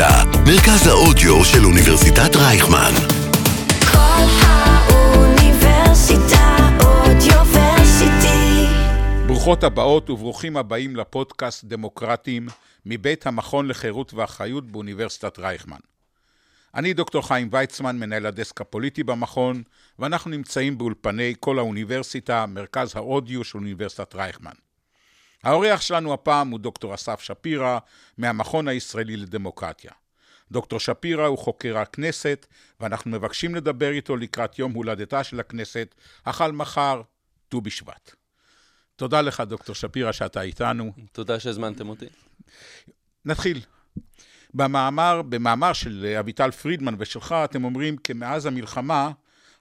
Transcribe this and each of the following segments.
האוניברסיטה, מרכז האודיו של אוניברסיטת רייכמן. כל האוניברסיטה אודיוורסיטי. ברוכות הבאות וברוכים הבאים לפודקאסט דמוקרטים מבית המכון לחירות ואחריות באוניברסיטת רייכמן. אני דוקטור חיים ויצמן, מנהל הדסק הפוליטי במכון, ואנחנו נמצאים באולפני כל האוניברסיטה, מרכז האודיו של אוניברסיטת רייכמן. האורח שלנו הפעם הוא דוקטור אסף שפירא, מהמכון הישראלי לדמוקרטיה. דוקטור שפירא הוא חוקר הכנסת, ואנחנו מבקשים לדבר איתו לקראת יום הולדתה של הכנסת, החל מחר, ט"ו בשבט. תודה לך, דוקטור שפירא, שאתה איתנו. תודה שהזמנתם אותי. נתחיל. במאמר, במאמר של אביטל פרידמן ושלך, אתם אומרים כי מאז המלחמה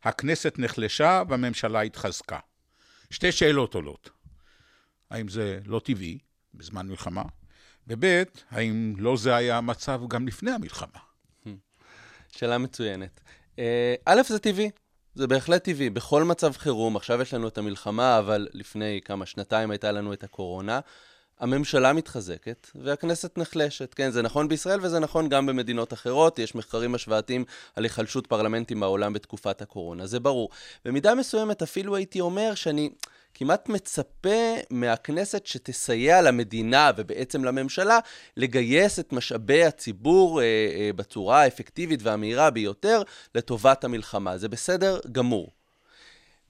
הכנסת נחלשה והממשלה התחזקה. שתי שאלות עולות. האם זה לא טבעי בזמן מלחמה? וב', האם לא זה היה המצב גם לפני המלחמה? שאלה מצוינת. אה, א', זה טבעי. זה בהחלט טבעי. בכל מצב חירום, עכשיו יש לנו את המלחמה, אבל לפני כמה שנתיים הייתה לנו את הקורונה. הממשלה מתחזקת והכנסת נחלשת. כן, זה נכון בישראל וזה נכון גם במדינות אחרות. יש מחקרים השוואתיים על היחלשות פרלמנטים בעולם בתקופת הקורונה, זה ברור. במידה מסוימת אפילו הייתי אומר שאני כמעט מצפה מהכנסת שתסייע למדינה ובעצם לממשלה לגייס את משאבי הציבור אה, אה, בצורה האפקטיבית והמהירה ביותר לטובת המלחמה. זה בסדר גמור.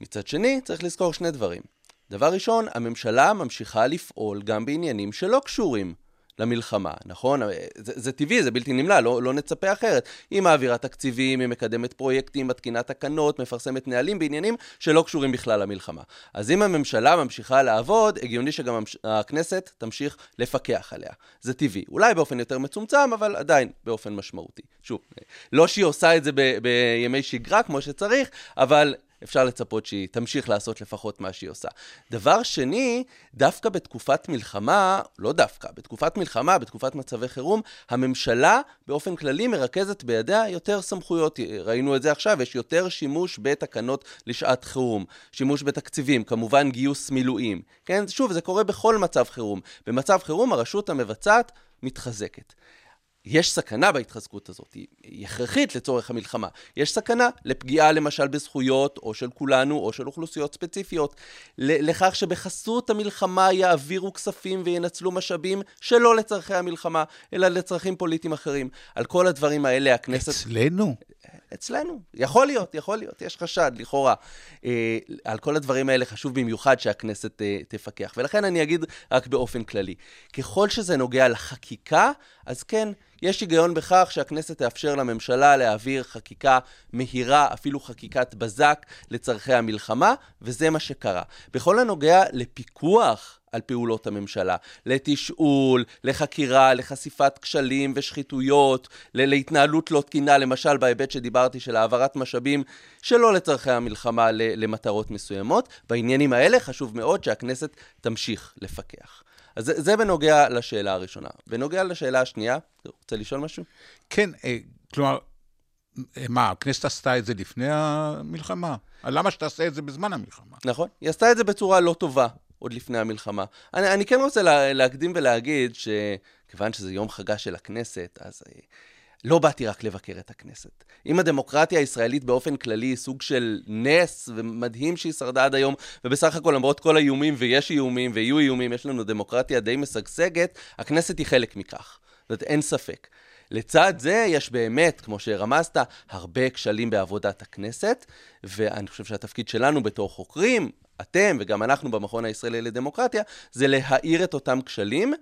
מצד שני, צריך לזכור שני דברים. דבר ראשון, הממשלה ממשיכה לפעול גם בעניינים שלא קשורים למלחמה, נכון? זה, זה טבעי, זה בלתי נמנע, לא, לא נצפה אחרת. היא מעבירה תקציבים, היא מקדמת פרויקטים, מתקינה תקנות, מפרסמת נהלים בעניינים שלא קשורים בכלל למלחמה. אז אם הממשלה ממשיכה לעבוד, הגיוני שגם. הכנסת תמשיך לפקח עליה. זה טבעי. אולי באופן יותר מצומצם, אבל עדיין באופן משמעותי. שוב, לא שהיא עושה את זה ב... בימי שגרה כמו שצריך, אבל אפשר לצפות שהיא תמשיך לעשות לפחות מה שהיא עושה. דבר שני, דווקא בתקופת מלחמה, לא דווקא, בתקופת מלחמה, בתקופת מצבי חירום, הממשלה באופן כללי מרכזת בידיה יותר סמכויות. ראינו את זה עכשיו, יש יותר שימוש בתקנות לשעת חירום, שימוש בתקציבים, כמובן גיוס מילואים. כן, שוב, זה קורה בכל מצב חירום. במצב חירום הרשות המבצעת מתחזקת. יש סכנה בהתחזקות הזאת, היא הכרחית לצורך המלחמה. יש סכנה לפגיעה למשל בזכויות, או של כולנו, או של אוכלוסיות ספציפיות. לכך שבחסות המלחמה יעבירו כספים וינצלו משאבים שלא לצורכי המלחמה, אלא לצרכים פוליטיים אחרים. על כל הדברים האלה הכנסת... אצלנו? אצלנו. יכול להיות, יכול להיות, יש חשד, לכאורה. אה, על כל הדברים האלה חשוב במיוחד שהכנסת אה, תפקח. ולכן אני אגיד רק באופן כללי. ככל שזה נוגע לחקיקה, אז כן, יש היגיון בכך שהכנסת תאפשר לממשלה להעביר חקיקה מהירה, אפילו חקיקת בזק, לצורכי המלחמה, וזה מה שקרה. בכל הנוגע לפיקוח על פעולות הממשלה, לתשאול, לחקירה, לחשיפת כשלים ושחיתויות, להתנהלות לא תקינה, למשל בהיבט שדיברתי של העברת משאבים שלא לצורכי המלחמה למטרות מסוימות. בעניינים האלה חשוב מאוד שהכנסת תמשיך לפקח. אז זה, זה בנוגע לשאלה הראשונה. בנוגע לשאלה השנייה, רוצה לשאול משהו? כן, אה, כלומר, אה, מה, הכנסת עשתה את זה לפני המלחמה? למה שתעשה את זה בזמן המלחמה? נכון, היא עשתה את זה בצורה לא טובה. עוד לפני המלחמה. אני, אני כן רוצה לה, להקדים ולהגיד שכיוון שזה יום חגה של הכנסת, אז אה, לא באתי רק לבקר את הכנסת. אם הדמוקרטיה הישראלית באופן כללי היא סוג של נס ומדהים שהיא שרדה עד היום, ובסך הכל למרות כל האיומים, ויש איומים ויהיו איומים, יש לנו דמוקרטיה די משגשגת, הכנסת היא חלק מכך. זאת אין ספק. לצד זה יש באמת, כמו שרמזת, הרבה כשלים בעבודת הכנסת, ואני חושב שהתפקיד שלנו בתור חוקרים, אתם וגם אנחנו במכון הישראלי לדמוקרטיה, זה להאיר את אותם כשלים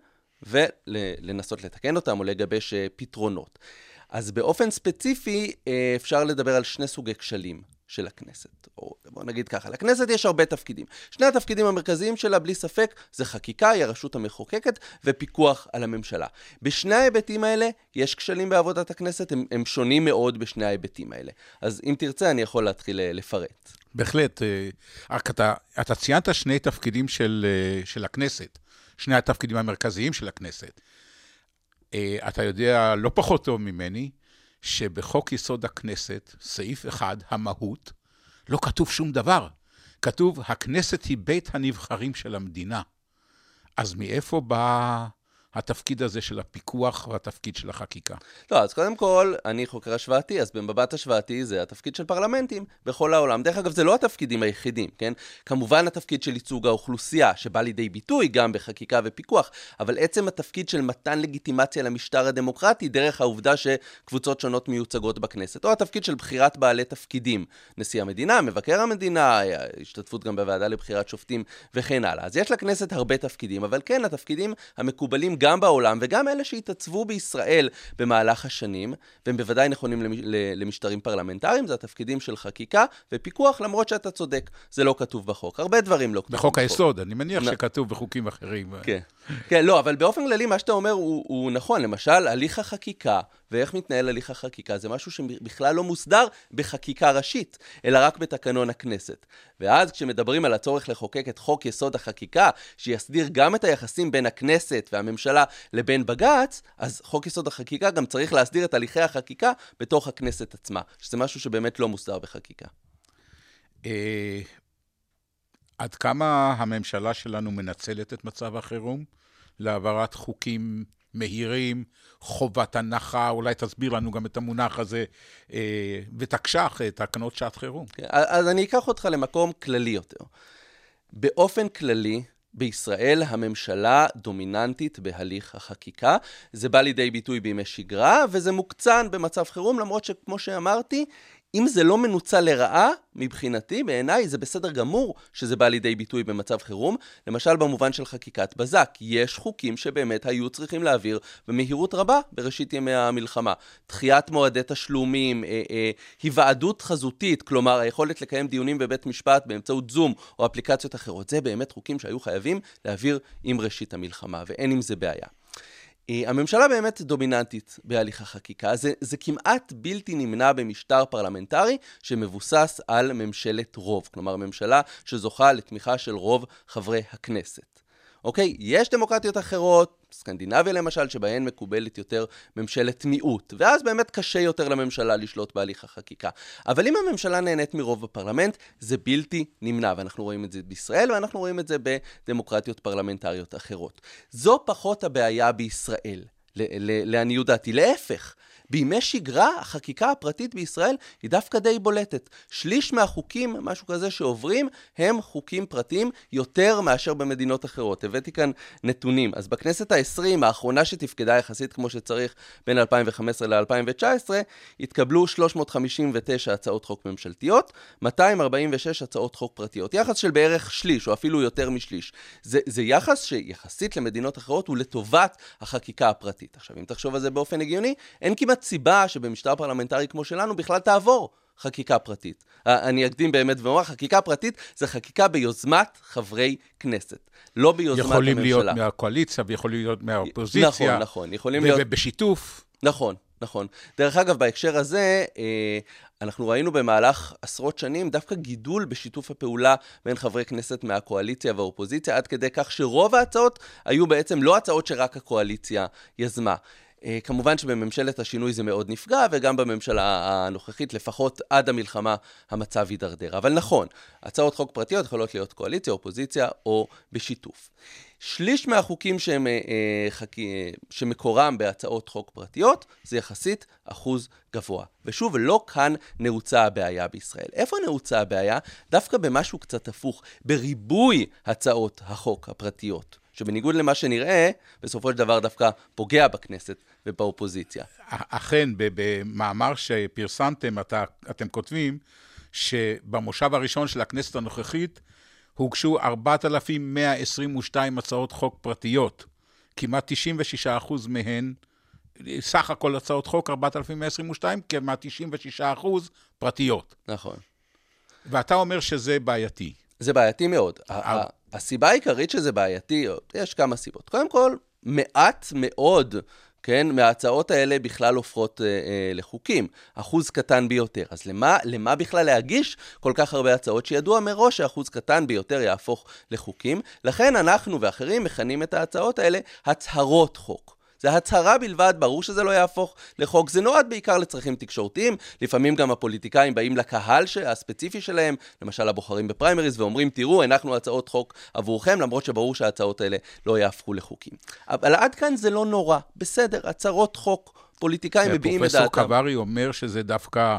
ולנסות לתקן אותם או לגבש אה, פתרונות. אז באופן ספציפי אה, אפשר לדבר על שני סוגי כשלים של הכנסת. או בוא נגיד ככה, לכנסת יש הרבה תפקידים. שני התפקידים המרכזיים שלה, בלי ספק, זה חקיקה, היא הרשות המחוקקת, ופיקוח על הממשלה. בשני ההיבטים האלה יש כשלים בעבודת הכנסת, הם, הם שונים מאוד בשני ההיבטים האלה. אז אם תרצה, אני יכול להתחיל אה, לפרט. בהחלט. אה, רק אתה, אתה ציינת שני תפקידים של, של הכנסת, שני התפקידים המרכזיים של הכנסת. אה, אתה יודע לא פחות טוב ממני, שבחוק יסוד הכנסת, סעיף אחד, המהות, לא כתוב שום דבר. כתוב, הכנסת היא בית הנבחרים של המדינה. אז מאיפה בא התפקיד הזה של הפיקוח והתפקיד של החקיקה? לא, אז קודם כל, אני חוקר השוואתי, אז במבט השוואתי זה התפקיד של פרלמנטים בכל העולם. דרך אגב, זה לא התפקידים היחידים, כן? כמובן התפקיד של ייצוג האוכלוסייה, שבא לידי ביטוי גם בחקיקה ופיקוח, אבל עצם התפקיד של מתן לגיטימציה למשטר הדמוקרטי, דרך העובדה שקבוצות שונות מיוצגות בכנסת, או התפקיד של בחירת בעלי תפקידים, נשיא המדינה, מבקר המדינה, השתתפות גם בוועדה לבחירת שופטים וכן הלאה. אז יש לכנסת הרבה תפקידים, אבל כן, התפקידים המקובלים גם בעולם וגם אלה שהתעצבו בישראל במהלך השנים, והם בוודאי נכונים למשטרים פרלמנטריים, זה התפקידים של חקיקה ופיקוח, למרות שאתה צודק, זה לא כתוב בחוק. הרבה דברים לא כתוב בחוק. בחוק היסוד, אני מניח נ... שכתוב בחוקים אחרים. כן. כן, לא, אבל באופן כללי, מה שאתה אומר הוא, הוא נכון. למשל, הליך החקיקה, ואיך מתנהל הליך החקיקה, זה משהו שבכלל לא מוסדר בחקיקה ראשית, אלא רק בתקנון הכנסת. ואז כשמדברים על הצורך לחוקק את חוק יסוד החקיקה, שיסדיר גם את היחסים בין הכנסת והממשלה לבין בג"ץ, אז חוק יסוד החקיקה גם צריך להסדיר את הליכי החקיקה בתוך הכנסת עצמה, שזה משהו שבאמת לא מוסדר בחקיקה. אה, עד כמה הממשלה שלנו מנצלת את מצב החירום להעברת חוקים מהירים, חובת הנחה, אולי תסביר לנו גם את המונח הזה, אה, ותקש"ח, תקנות שעת חירום. כן, אז אני אקח אותך למקום כללי יותר. באופן כללי, בישראל הממשלה דומיננטית בהליך החקיקה. זה בא לידי ביטוי בימי שגרה, וזה מוקצן במצב חירום, למרות שכמו שאמרתי, אם זה לא מנוצל לרעה, מבחינתי, בעיניי, זה בסדר גמור שזה בא לידי ביטוי במצב חירום. למשל, במובן של חקיקת בזק, יש חוקים שבאמת היו צריכים להעביר במהירות רבה בראשית ימי המלחמה. דחיית מועדי תשלומים, אה, אה, היוועדות חזותית, כלומר, היכולת לקיים דיונים בבית משפט באמצעות זום או אפליקציות אחרות, זה באמת חוקים שהיו חייבים להעביר עם ראשית המלחמה, ואין עם זה בעיה. אה, הממשלה באמת דומיננטית בהליך החקיקה, זה, זה כמעט בלתי נמנע במשטר פרלמנטרי שמבוסס על ממשלת רוב, כלומר ממשלה שזוכה לתמיכה של רוב חברי הכנסת. אוקיי? יש דמוקרטיות אחרות, סקנדינביה למשל, שבהן מקובלת יותר ממשלת מיעוט, ואז באמת קשה יותר לממשלה לשלוט בהליך החקיקה. אבל אם הממשלה נהנית מרוב בפרלמנט, זה בלתי נמנע, ואנחנו רואים את זה בישראל, ואנחנו רואים את זה בדמוקרטיות פרלמנטריות אחרות. זו פחות הבעיה בישראל. לעניות דעתי. להפך, בימי שגרה החקיקה הפרטית בישראל היא דווקא די בולטת. שליש מהחוקים, משהו כזה שעוברים, הם חוקים פרטיים יותר מאשר במדינות אחרות. הבאתי כאן נתונים. אז בכנסת ה-20, האחרונה שתפקדה יחסית כמו שצריך בין 2015 ל-2019, התקבלו 359 הצעות חוק ממשלתיות, 246 הצעות חוק פרטיות. יחס של בערך שליש, או אפילו יותר משליש. זה, זה יחס שיחסית למדינות אחרות הוא לטובת החקיקה הפרטית. עכשיו, אם תחשוב על זה באופן הגיוני, אין כמעט באמת סיבה שבמשטר פרלמנטרי כמו שלנו בכלל תעבור חקיקה פרטית. אני אקדים באמת ואומר, חקיקה פרטית זה חקיקה ביוזמת חברי כנסת, לא ביוזמת יכולים הממשלה. יכולים להיות מהקואליציה ויכולים להיות מהאופוזיציה. נכון, נכון. יכולים להיות... ובשיתוף. נכון, נכון. דרך אגב, בהקשר הזה, אה, אנחנו ראינו במהלך עשרות שנים דווקא גידול בשיתוף הפעולה בין חברי כנסת מהקואליציה והאופוזיציה, עד כדי כך שרוב ההצעות היו בעצם לא הצעות שרק הקואליציה יזמה. אה, כמובן שבממשלת השינוי זה מאוד נפגע, וגם בממשלה הנוכחית, לפחות עד המלחמה, המצב יידרדר. אבל נכון, הצעות חוק פרטיות יכולות להיות קואליציה, אופוזיציה או בשיתוף. שליש מהחוקים שהם, אה, אה חק... אה, שמקורם בהצעות חוק פרטיות, זה יחסית אחוז גבוה. ושוב, לא כאן נעוצה הבעיה בישראל. איפה נעוצה הבעיה? דווקא במשהו קצת הפוך, בריבוי הצעות החוק הפרטיות. שבניגוד למה שנראה, בסופו של דבר דווקא פוגע בכנסת ובאופוזיציה. אכן, במאמר שפרסמתם, אתה, אתם כותבים שבמושב הראשון של הכנסת הנוכחית הוגשו 4,122 הצעות חוק פרטיות. כמעט 96% מהן, סך הכל הצעות חוק 4,122, כמעט 96% פרטיות. נכון. ואתה אומר שזה בעייתי. זה בעייתי מאוד. הסיבה העיקרית שזה בעייתי, יש כמה סיבות. קודם כל, מעט מאוד, כן, מההצעות האלה בכלל הופכות אה, אה, לחוקים. אחוז קטן ביותר. אז למה, למה בכלל להגיש כל כך הרבה הצעות שידוע מראש שאחוז קטן ביותר יהפוך לחוקים? לכן אנחנו ואחרים מכנים את ההצעות האלה הצהרות חוק. זה הצהרה בלבד, ברור שזה לא יהפוך לחוק. זה נועד בעיקר לצרכים תקשורתיים. לפעמים גם הפוליטיקאים באים לקהל הספציפי שלהם, למשל הבוחרים בפריימריז, ואומרים, תראו, הנחנו הצעות חוק עבורכם, למרות שברור שההצעות האלה לא יהפכו לחוקים. אבל עד כאן זה לא נורא. בסדר, הצהרות חוק, פוליטיקאים מביעים את דעתם. פרופסור קברי אומר שזה דווקא,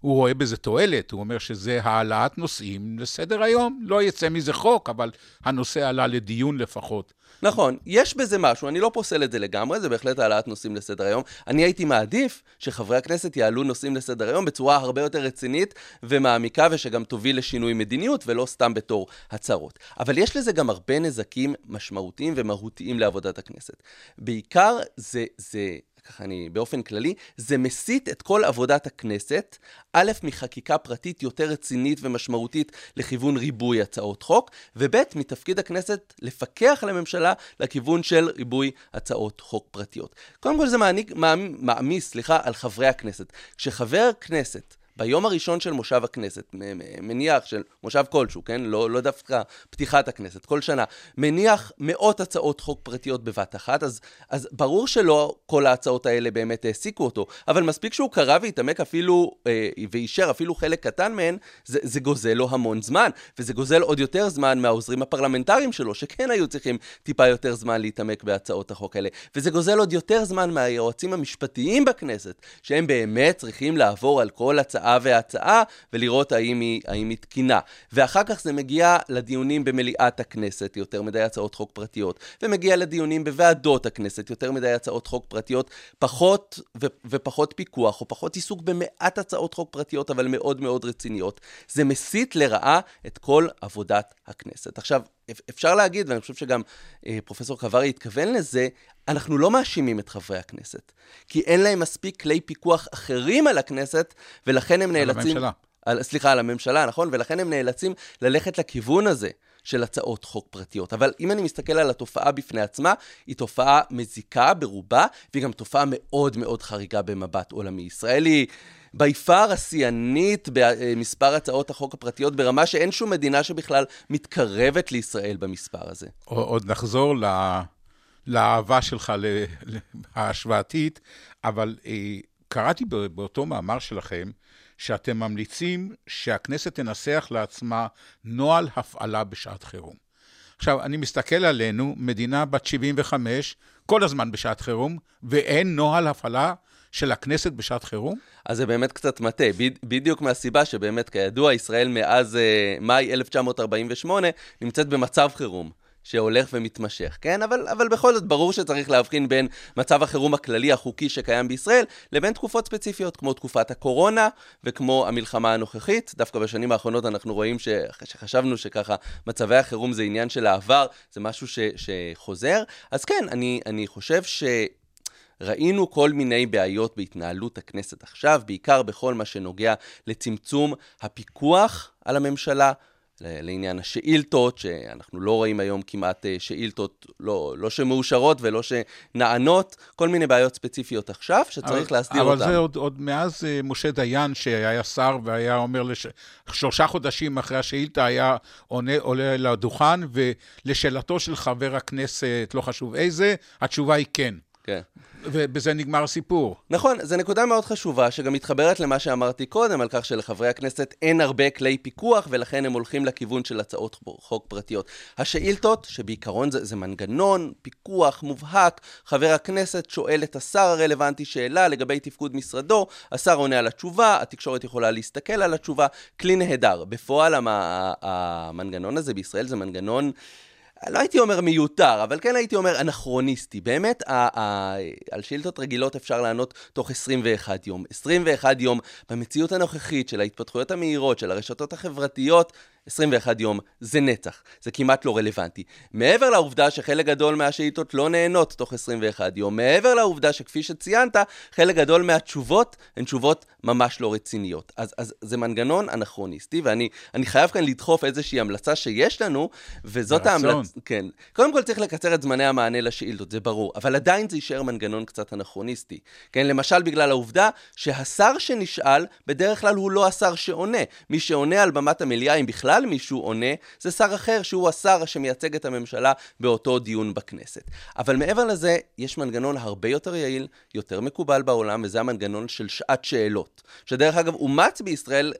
הוא רואה בזה תועלת, הוא אומר שזה העלאת נושאים לסדר היום. לא יצא מזה חוק, אבל הנושא עלה לדיון לפחות. נכון, יש בזה משהו, אני לא פוסל את זה לגמרי, זה בהחלט העלאת נושאים לסדר היום. אני הייתי מעדיף שחברי הכנסת יעלו נושאים לסדר היום בצורה הרבה יותר רצינית ומעמיקה, ושגם תוביל לשינוי מדיניות, ולא סתם בתור הצהרות. אבל יש לזה גם הרבה נזקים משמעותיים ומהותיים לעבודת הכנסת. בעיקר זה, זה ככה אני באופן כללי, זה מסיט את כל עבודת הכנסת, א', מחקיקה פרטית יותר רצינית ומשמעותית לכיוון ריבוי הצעות חוק, וב', מתפקיד הכנסת לפקח על הממשלה לכיוון של ריבוי הצעות חוק פרטיות. קודם כל זה מעניק, מעמיס, סליחה, על חברי הכנסת. כשחבר כנסת ביום הראשון של מושב הכנסת, מניח של מושב כלשהו, כן? לא, לא דווקא פתיחת הכנסת, כל שנה, מניח מאות הצעות חוק פרטיות בבת אחת, אז, אז ברור שלא כל ההצעות האלה באמת העסיקו אותו, אבל מספיק שהוא קרא והתעמק אפילו, אה, ואישר אפילו חלק קטן מהן, זה, זה גוזל לו המון זמן, וזה גוזל עוד יותר זמן מהעוזרים הפרלמנטריים שלו, שכן היו צריכים טיפה יותר זמן להתעמק בהצעות החוק האלה, וזה גוזל עוד יותר זמן מהיועצים המשפטיים בכנסת, שהם באמת צריכים לעבור על כל הצעה. הצעה והצעה, ולראות האם היא, האם היא תקינה. ואחר כך זה מגיע לדיונים במליאת הכנסת, יותר מדי הצעות חוק פרטיות, ומגיע לדיונים בוועדות הכנסת, יותר מדי הצעות חוק פרטיות, פחות ו- ופחות פיקוח, או פחות עיסוק במעט הצעות חוק פרטיות, אבל מאוד מאוד רציניות. זה מסית לרעה את כל עבודת הכנסת. עכשיו, אפשר להגיד, ואני חושב שגם אה, פרופסור קברי התכוון לזה, אנחנו לא מאשימים את חברי הכנסת, כי אין להם מספיק כלי פיקוח אחרים על הכנסת, ולכן הם נאלצים... על הממשלה. על, סליחה, על הממשלה, נכון? ולכן הם נאלצים ללכת לכיוון הזה. של הצעות חוק פרטיות. אבל אם אני מסתכל על התופעה בפני עצמה, היא תופעה מזיקה ברובה, והיא גם תופעה מאוד מאוד חריגה במבט עולמי. ישראל היא בי פאר השיאנית במספר הצעות החוק הפרטיות, ברמה שאין שום מדינה שבכלל מתקרבת לישראל במספר הזה. עוד נחזור ל... לאהבה שלך ההשוואתית, אבל אה, קראתי באותו מאמר שלכם, שאתם ממליצים שהכנסת תנסח לעצמה נוהל הפעלה בשעת חירום. עכשיו, אני מסתכל עלינו, מדינה בת 75, כל הזמן בשעת חירום, ואין נוהל הפעלה של הכנסת בשעת חירום? אז זה באמת קצת מטה, בדיוק מהסיבה שבאמת, כידוע, ישראל מאז uh, מאי 1948 נמצאת במצב חירום. שהולך ומתמשך, כן? אבל, אבל בכל זאת, ברור שצריך להבחין בין מצב החירום הכללי החוקי שקיים בישראל, לבין תקופות ספציפיות, כמו תקופת הקורונה וכמו המלחמה הנוכחית. דווקא בשנים האחרונות אנחנו רואים ש... שחשבנו שככה מצבי החירום זה עניין של העבר, זה משהו ש... שחוזר. אז כן, אני, אני חושב ש... ראינו כל מיני בעיות בהתנהלות הכנסת עכשיו, בעיקר בכל מה שנוגע לצמצום הפיקוח על הממשלה, לעניין השאילתות, שאנחנו לא רואים היום כמעט אה, שאילתות לא, לא שמאושרות ולא שנענות, כל מיני בעיות ספציפיות עכשיו שצריך אבל, להסדיר אבל אותן. אבל זה עוד, עוד מאז אה, משה דיין, שהיה שר והיה אומר, לש... שלושה חודשים אחרי השאילתה היה עונה, עולה לדוכן, ולשאלתו של חבר הכנסת, לא חשוב איזה, התשובה היא כן. כן. ובזה נגמר הסיפור. נכון, זו נקודה מאוד חשובה, שגם מתחברת למה שאמרתי קודם, על כך שלחברי הכנסת אין הרבה כלי פיקוח, ולכן הם הולכים לכיוון של הצעות חוק פרטיות. השאילתות, שבעיקרון זה, זה מנגנון, פיקוח מובהק, חבר הכנסת שואל את השר הרלוונטי שאלה לגבי תפקוד משרדו, השר עונה על התשובה, התקשורת יכולה להסתכל על התשובה, כלי נהדר. בפועל המנגנון הזה בישראל זה מנגנון... לא הייתי אומר מיותר, אבל כן הייתי אומר אנכרוניסטי. באמת, על שאילתות רגילות אפשר לענות תוך 21 יום. 21 יום במציאות הנוכחית של ההתפתחויות המהירות, של הרשתות החברתיות, 21 יום זה נצח, זה כמעט לא רלוונטי. מעבר לעובדה שחלק גדול מהשאילתות לא נהנות תוך 21 יום, מעבר לעובדה שכפי שציינת, חלק גדול מהתשובות הן תשובות ממש לא רציניות. אז, אז זה מנגנון אנכרוניסטי, ואני חייב כאן לדחוף איזושהי המלצה שיש לנו, וזאת ההמלצה... כן. קודם כל צריך לקצר את זמני המענה לשאילתות, זה ברור, אבל עדיין זה יישאר מנגנון קצת אנכרוניסטי. כן, למשל בגלל העובדה שהשר שנשאל, בדרך כלל הוא לא השר שעונה. מי שעונה על במת המליאה, אם בכלל בכלל מישהו עונה, זה שר אחר שהוא השר שמייצג את הממשלה באותו דיון בכנסת. אבל מעבר לזה, יש מנגנון הרבה יותר יעיל, יותר מקובל בעולם, וזה המנגנון של שעת שאלות. שדרך אגב, אומץ בישראל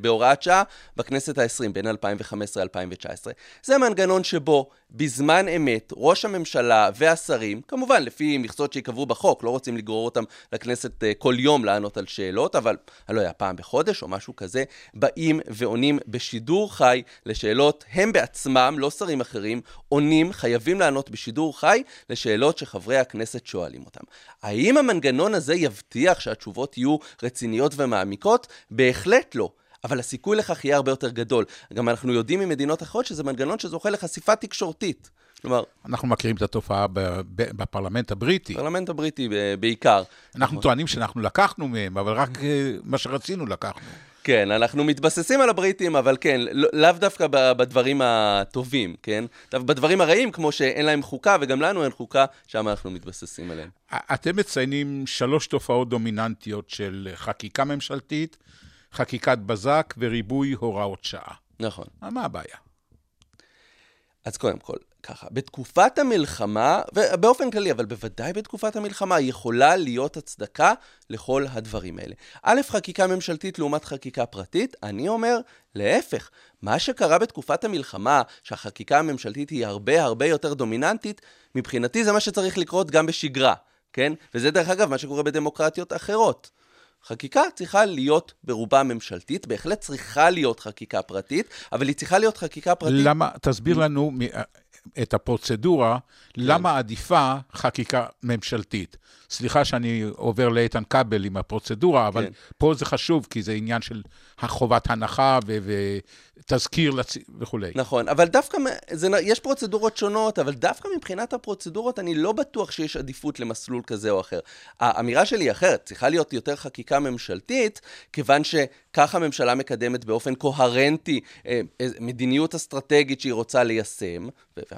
בהוראת שעה בכנסת ה-20, בין 2015 ל-2019. זה מנגנון שבו בזמן אמת, ראש הממשלה והשרים, כמובן לפי מכסות שייקבעו בחוק, לא רוצים לגרור אותם לכנסת אה, כל יום לענות על שאלות, אבל אני לא יודע, פעם בחודש או משהו כזה, באים ועונים בשידור חי לשאלות, הם בעצמם, לא שרים אחרים, עונים, חייבים לענות בשידור חי לשאלות שחברי הכנסת שואלים אותם. האם המנגנון הזה יבטיח שהתשובות יהיו רציניות ומעמיקות? בהחלט לא. אבל הסיכוי לכך יהיה הרבה יותר גדול. גם אנחנו יודעים ממדינות אחרות שזה מנגנון שזוכה לחשיפה תקשורתית. כלומר... אנחנו מכירים את התופעה בפרלמנט הבריטי. בפרלמנט הבריטי בעיקר. אנחנו נכון. טוענים שאנחנו לקחנו מהם, אבל רק אה, מה שרצינו לקחנו. כן, אנחנו מתבססים על הבריטים, אבל כן, לא, לאו דווקא בדברים הטובים, כן? בדברים הרעים, כמו שאין להם חוקה, וגם לנו אין חוקה, שם אנחנו מתבססים עליהם. אתם מציינים שלוש תופעות דומיננטיות של חקיקה ממשלתית, חקיקת בזק וריבוי הוראות שעה. נכון. מה הבעיה? אז קודם כל, ככה, בתקופת המלחמה, ובאופן כללי, אבל בוודאי בתקופת המלחמה, יכולה להיות הצדקה לכל הדברים האלה. א', חקיקה ממשלתית לעומת חקיקה פרטית, אני אומר, להפך, מה שקרה בתקופת המלחמה, שהחקיקה הממשלתית היא הרבה הרבה יותר דומיננטית, מבחינתי זה מה שצריך לקרות גם בשגרה, כן? וזה דרך אגב מה שקורה בדמוקרטיות אחרות. חקיקה צריכה להיות ברובה ממשלתית, בהחלט צריכה להיות חקיקה פרטית, אבל היא צריכה להיות חקיקה פרטית... למה, תסביר לנו את הפרוצדורה, כן. למה עדיפה חקיקה ממשלתית. סליחה שאני עובר לאיתן כבל עם הפרוצדורה, אבל כן. פה זה חשוב, כי זה עניין של חובת הנחה ותזכיר לצ... וכולי. נכון, אבל דווקא, זה, יש פרוצדורות שונות, אבל דווקא מבחינת הפרוצדורות, אני לא בטוח שיש עדיפות למסלול כזה או אחר. האמירה שלי היא אחרת, צריכה להיות יותר חקיקה ממשלתית, כיוון שככה הממשלה מקדמת באופן קוהרנטי אה, מדיניות אסטרטגית שהיא רוצה ליישם,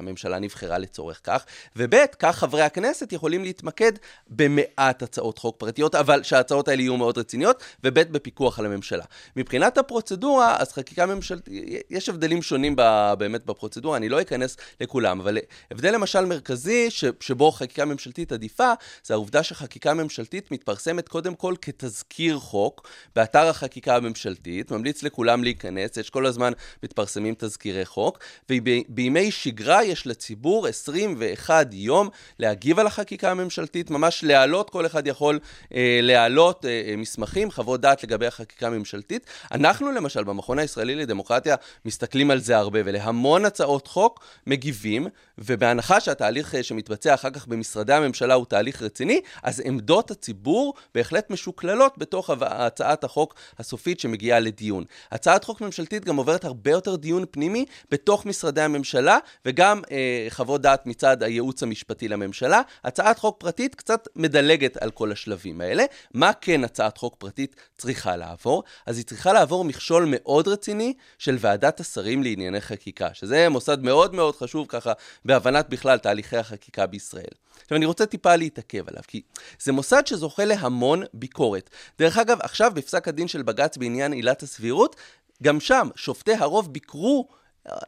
והממשלה נבחרה לצורך כך, וב', כך חברי הכנסת יכולים להתמקד במעט הצעות חוק פרטיות, אבל שההצעות האלה יהיו מאוד רציניות, וב' בפיקוח על הממשלה. מבחינת הפרוצדורה, אז חקיקה ממשלתית, יש הבדלים שונים ב, באמת בפרוצדורה, אני לא אכנס לכולם, אבל הבדל למשל מרכזי, ש, שבו חקיקה ממשלתית עדיפה, זה העובדה שחקיקה ממשלתית מתפרסמת קודם כל כתזכיר חוק באתר החקיקה הממשלתית, ממליץ לכולם להיכנס, יש כל הזמן מתפרסמים תזכירי חוק, ובימי שגרה יש לציבור 21 יום להגיב על החקיקה הממשלתית, ממש להעלות, כל אחד יכול אה, להעלות אה, אה, מסמכים, חוות דעת לגבי החקיקה הממשלתית. אנחנו למשל, במכון הישראלי לדמוקרטיה, מסתכלים על זה הרבה, ולהמון הצעות חוק מגיבים, ובהנחה שהתהליך אה, שמתבצע אחר כך במשרדי הממשלה הוא תהליך רציני, אז עמדות הציבור בהחלט משוקללות בתוך הצעת החוק הסופית שמגיעה לדיון. הצעת חוק ממשלתית גם עוברת הרבה יותר דיון פנימי בתוך משרדי הממשלה, וגם אה, חוות דעת מצד הייעוץ המשפטי לממשלה. הצעת חוק פרטית קצת מדלגת על כל השלבים האלה. מה כן הצעת חוק פרטית צריכה לעבור? אז היא צריכה לעבור מכשול מאוד רציני של ועדת השרים לענייני חקיקה, שזה מוסד מאוד מאוד חשוב ככה בהבנת בכלל תהליכי החקיקה בישראל. עכשיו אני רוצה טיפה להתעכב עליו, כי זה מוסד שזוכה להמון ביקורת. דרך אגב, עכשיו בפסק הדין של בג"ץ בעניין עילת הסבירות, גם שם שופטי הרוב ביקרו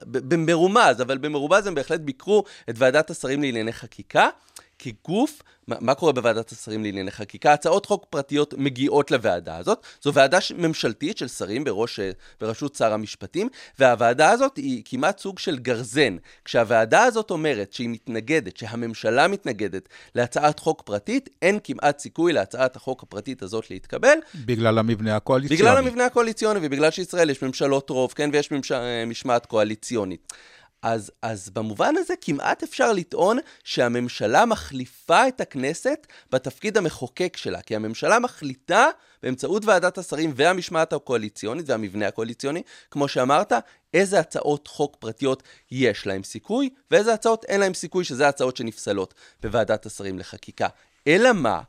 במרומז, אבל במרומז הם בהחלט ביקרו את ועדת השרים לענייני חקיקה, כגוף, מה, מה קורה בוועדת השרים לענייני חקיקה? הצעות חוק פרטיות מגיעות לוועדה הזאת. זו ועדה ממשלתית של שרים בראש, בראשות שר המשפטים, והוועדה הזאת היא כמעט סוג של גרזן. כשהוועדה הזאת אומרת שהיא מתנגדת, שהממשלה מתנגדת להצעת חוק פרטית, אין כמעט סיכוי להצעת החוק הפרטית הזאת להתקבל. בגלל המבנה הקואליציוני. בגלל המבנה הקואליציוני ובגלל שישראל יש ממשלות רוב, כן, ויש ממש... משמעת קואליציונית. אז, אז במובן הזה כמעט אפשר לטעון שהממשלה מחליפה את הכנסת בתפקיד המחוקק שלה, כי הממשלה מחליטה באמצעות ועדת השרים והמשמעת הקואליציונית והמבנה הקואליציוני, כמו שאמרת, איזה הצעות חוק פרטיות יש להם סיכוי, ואיזה הצעות אין להם סיכוי, שזה הצעות שנפסלות בוועדת השרים לחקיקה. אלא מה,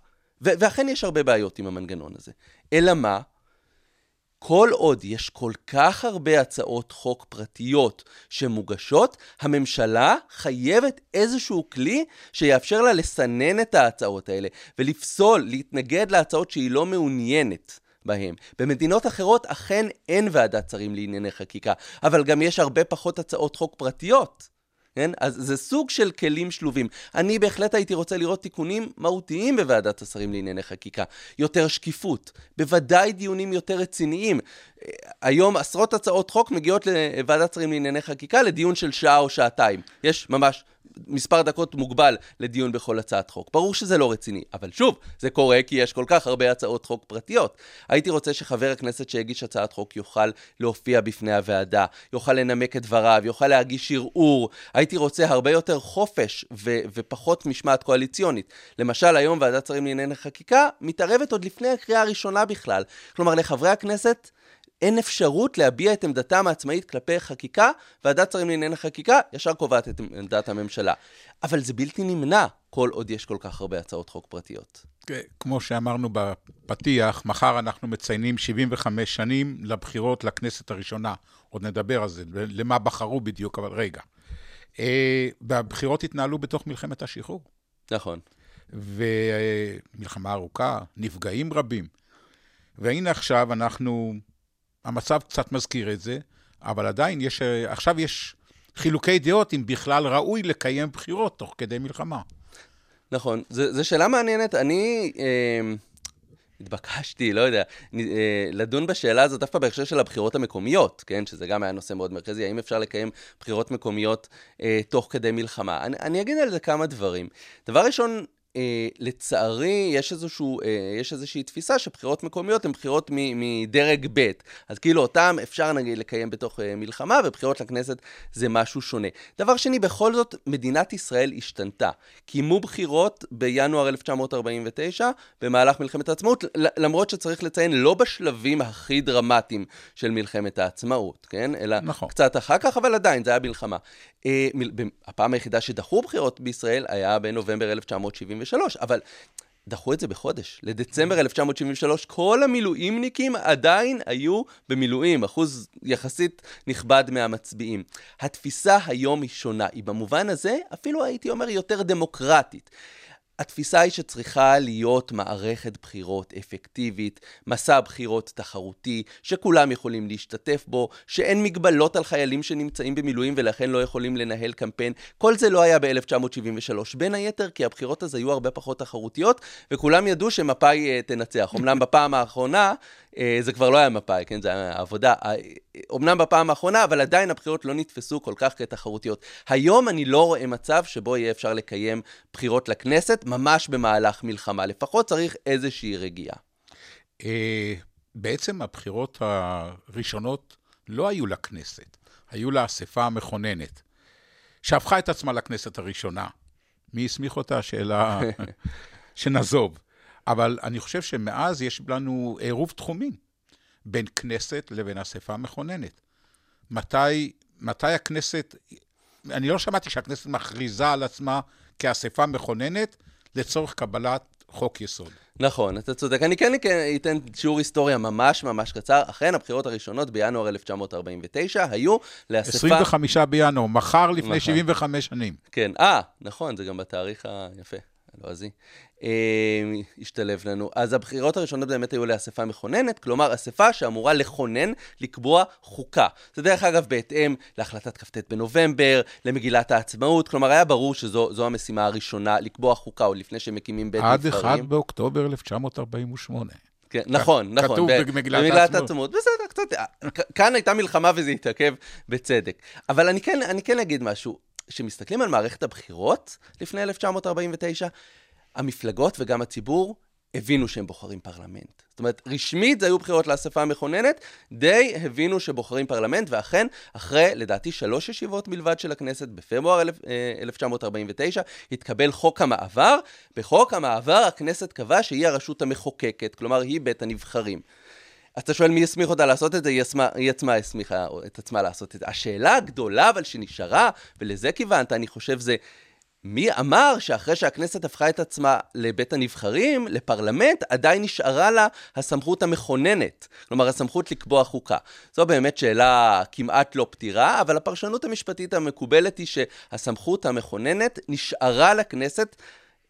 ואכן יש הרבה בעיות עם המנגנון הזה, אלא מה, כל עוד יש כל כך הרבה הצעות חוק פרטיות שמוגשות, הממשלה חייבת איזשהו כלי שיאפשר לה לסנן את ההצעות האלה ולפסול, להתנגד להצעות שהיא לא מעוניינת בהם. במדינות אחרות אכן אין ועדת שרים לענייני חקיקה, אבל גם יש הרבה פחות הצעות חוק פרטיות. כן? אז זה סוג של כלים שלובים. אני בהחלט הייתי רוצה לראות תיקונים מהותיים בוועדת השרים לענייני חקיקה. יותר שקיפות, בוודאי דיונים יותר רציניים. היום עשרות הצעות חוק מגיעות לוועדת שרים לענייני חקיקה לדיון של שעה או שעתיים. יש ממש מספר דקות מוגבל לדיון בכל הצעת חוק. ברור שזה לא רציני, אבל שוב, זה קורה כי יש כל כך הרבה הצעות חוק פרטיות. הייתי רוצה שחבר הכנסת שהגיש הצעת חוק יוכל להופיע בפני הוועדה, יוכל לנמק את דבריו, יוכל להגיש ערעור. הייתי רוצה הרבה יותר חופש ו- ופחות משמעת קואליציונית. למשל, היום ועדת שרים לענייני חקיקה מתערבת עוד לפני הקריאה הראשונה בכלל. כלומר, לחברי הכנסת... אין אפשרות להביע את עמדתם העצמאית כלפי חקיקה, ועדת שרים לענייני חקיקה ישר קובעת את עמדת הממשלה. אבל זה בלתי נמנע כל עוד יש כל כך הרבה הצעות חוק פרטיות. כן, כמו שאמרנו בפתיח, מחר אנחנו מציינים 75 שנים לבחירות לכנסת הראשונה. עוד נדבר על זה, למה בחרו בדיוק, אבל רגע. אה, והבחירות התנהלו בתוך מלחמת השחרור. נכון. ומלחמה ארוכה, נפגעים רבים. והנה עכשיו אנחנו המצב קצת מזכיר את זה, אבל עדיין יש, עכשיו יש חילוקי דעות אם בכלל ראוי לקיים בחירות תוך כדי מלחמה. נכון, זו שאלה מעניינת. אני אה, התבקשתי, לא יודע, אה, לדון בשאלה הזאת דווקא בהקשר של הבחירות המקומיות, כן? שזה גם היה נושא מאוד מרכזי, האם אפשר לקיים בחירות מקומיות אה, תוך כדי מלחמה. אני, אני אגיד על זה כמה דברים. דבר ראשון, אה, לצערי, יש, איזשהו, אה, יש איזושהי תפיסה שבחירות מקומיות הן בחירות מדרג ב'. אז כאילו אותן אפשר נגיד לקיים בתוך אה, מלחמה, ובחירות לכנסת זה משהו שונה. דבר שני, בכל זאת, מדינת ישראל השתנתה. קיימו בחירות בינואר 1949, במהלך מלחמת העצמאות, למרות שצריך לציין, לא בשלבים הכי דרמטיים של מלחמת העצמאות, כן? אלא נכון. קצת אחר כך, אבל עדיין, זה היה מלחמה. אה, הפעם היחידה שדחו בחירות בישראל היה בנובמבר 1973, אבל דחו את זה בחודש. לדצמבר 1973, כל המילואימניקים עדיין היו במילואים, אחוז יחסית נכבד מהמצביעים. התפיסה היום היא שונה, היא במובן הזה, אפילו הייתי אומר, יותר דמוקרטית. התפיסה היא שצריכה להיות מערכת בחירות אפקטיבית, מסע בחירות תחרותי, שכולם יכולים להשתתף בו, שאין מגבלות על חיילים שנמצאים במילואים ולכן לא יכולים לנהל קמפיין. כל זה לא היה ב-1973. בין היתר כי הבחירות אז היו הרבה פחות תחרותיות, וכולם ידעו שמפא"י uh, תנצח. אמנם בפעם האחרונה אה, זה כבר לא היה מפא"י, כן? זה היה עבודה. אמנם בפעם האחרונה, אבל עדיין הבחירות לא נתפסו כל כך כתחרותיות. היום אני לא רואה מצב שבו יהיה אפשר לקיים בחירות לכנסת ממש במהלך מלחמה. לפחות צריך איזושהי רגיעה. אה, בעצם הבחירות הראשונות לא היו לכנסת, היו לאספה המכוננת, שהפכה את עצמה לכנסת הראשונה. מי הסמיך אותה? שאלה שנעזוב. אבל אני חושב שמאז יש לנו עירוב תחומים בין כנסת לבין אספה מכוננת. מתי, מתי הכנסת, אני לא שמעתי שהכנסת מכריזה על עצמה כאספה מכוננת לצורך קבלת חוק יסוד. נכון, אתה צודק. אני כן אתן שיעור היסטוריה ממש ממש קצר. אכן, הבחירות הראשונות בינואר 1949 היו לאספה... 25 בינואר, מחר לפני נכון. 75 שנים. כן, אה, נכון, זה גם בתאריך היפה. הלועזי, אה, השתלב לנו. אז הבחירות הראשונות באמת היו לאספה מכוננת, כלומר אספה שאמורה לכונן, לקבוע חוקה. זה דרך אגב בהתאם להחלטת כ"ט בנובמבר, למגילת העצמאות, כלומר היה ברור שזו המשימה הראשונה, לקבוע חוקה עוד לפני שמקימים בית נבחרים. עד 1 באוקטובר 1948. כן, נכון, נכון. כתוב במגילת העצמאות. בסדר, קצת, כאן הייתה מלחמה וזה התעכב בצדק. אבל אני כן, אני כן אגיד משהו. כשמסתכלים על מערכת הבחירות לפני 1949, המפלגות וגם הציבור הבינו שהם בוחרים פרלמנט. זאת אומרת, רשמית זה היו בחירות לאספה המכוננת, די הבינו שבוחרים פרלמנט, ואכן, אחרי, לדעתי, שלוש ישיבות בלבד של הכנסת, בפברואר 1949, אה, התקבל חוק המעבר. בחוק המעבר הכנסת קבעה שהיא הרשות המחוקקת, כלומר, היא בית הנבחרים. אתה שואל מי הסמיך אותה לעשות את זה, היא, היא עצמה הסמיכה את עצמה לעשות את זה. השאלה הגדולה אבל שנשארה, ולזה כיוונת, אני חושב, זה מי אמר שאחרי שהכנסת הפכה את עצמה לבית הנבחרים, לפרלמנט, עדיין נשארה לה הסמכות המכוננת, כלומר הסמכות לקבוע חוקה. זו באמת שאלה כמעט לא פתירה, אבל הפרשנות המשפטית המקובלת היא שהסמכות המכוננת נשארה לכנסת,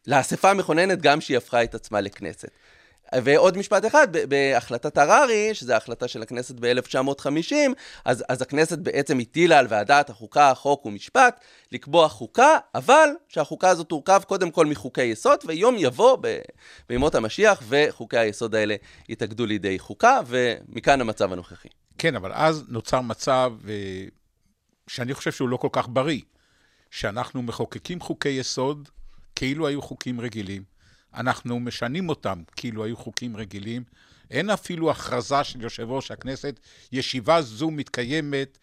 לאספה המכוננת גם שהיא הפכה את עצמה לכנסת. ועוד משפט אחד, בהחלטת הררי, שזו ההחלטה של הכנסת ב-1950, אז, אז הכנסת בעצם הטילה על ועדת החוקה, חוק ומשפט לקבוע חוקה, אבל שהחוקה הזאת תורכב קודם כל מחוקי יסוד, ויום יבוא ב- בימות המשיח, וחוקי היסוד האלה יתאגדו לידי חוקה, ומכאן המצב הנוכחי. כן, אבל אז נוצר מצב אה, שאני חושב שהוא לא כל כך בריא, שאנחנו מחוקקים חוקי יסוד כאילו היו חוקים רגילים, אנחנו משנים אותם כאילו היו חוקים רגילים, אין אפילו הכרזה של יושב ראש הכנסת, ישיבה זו מתקיימת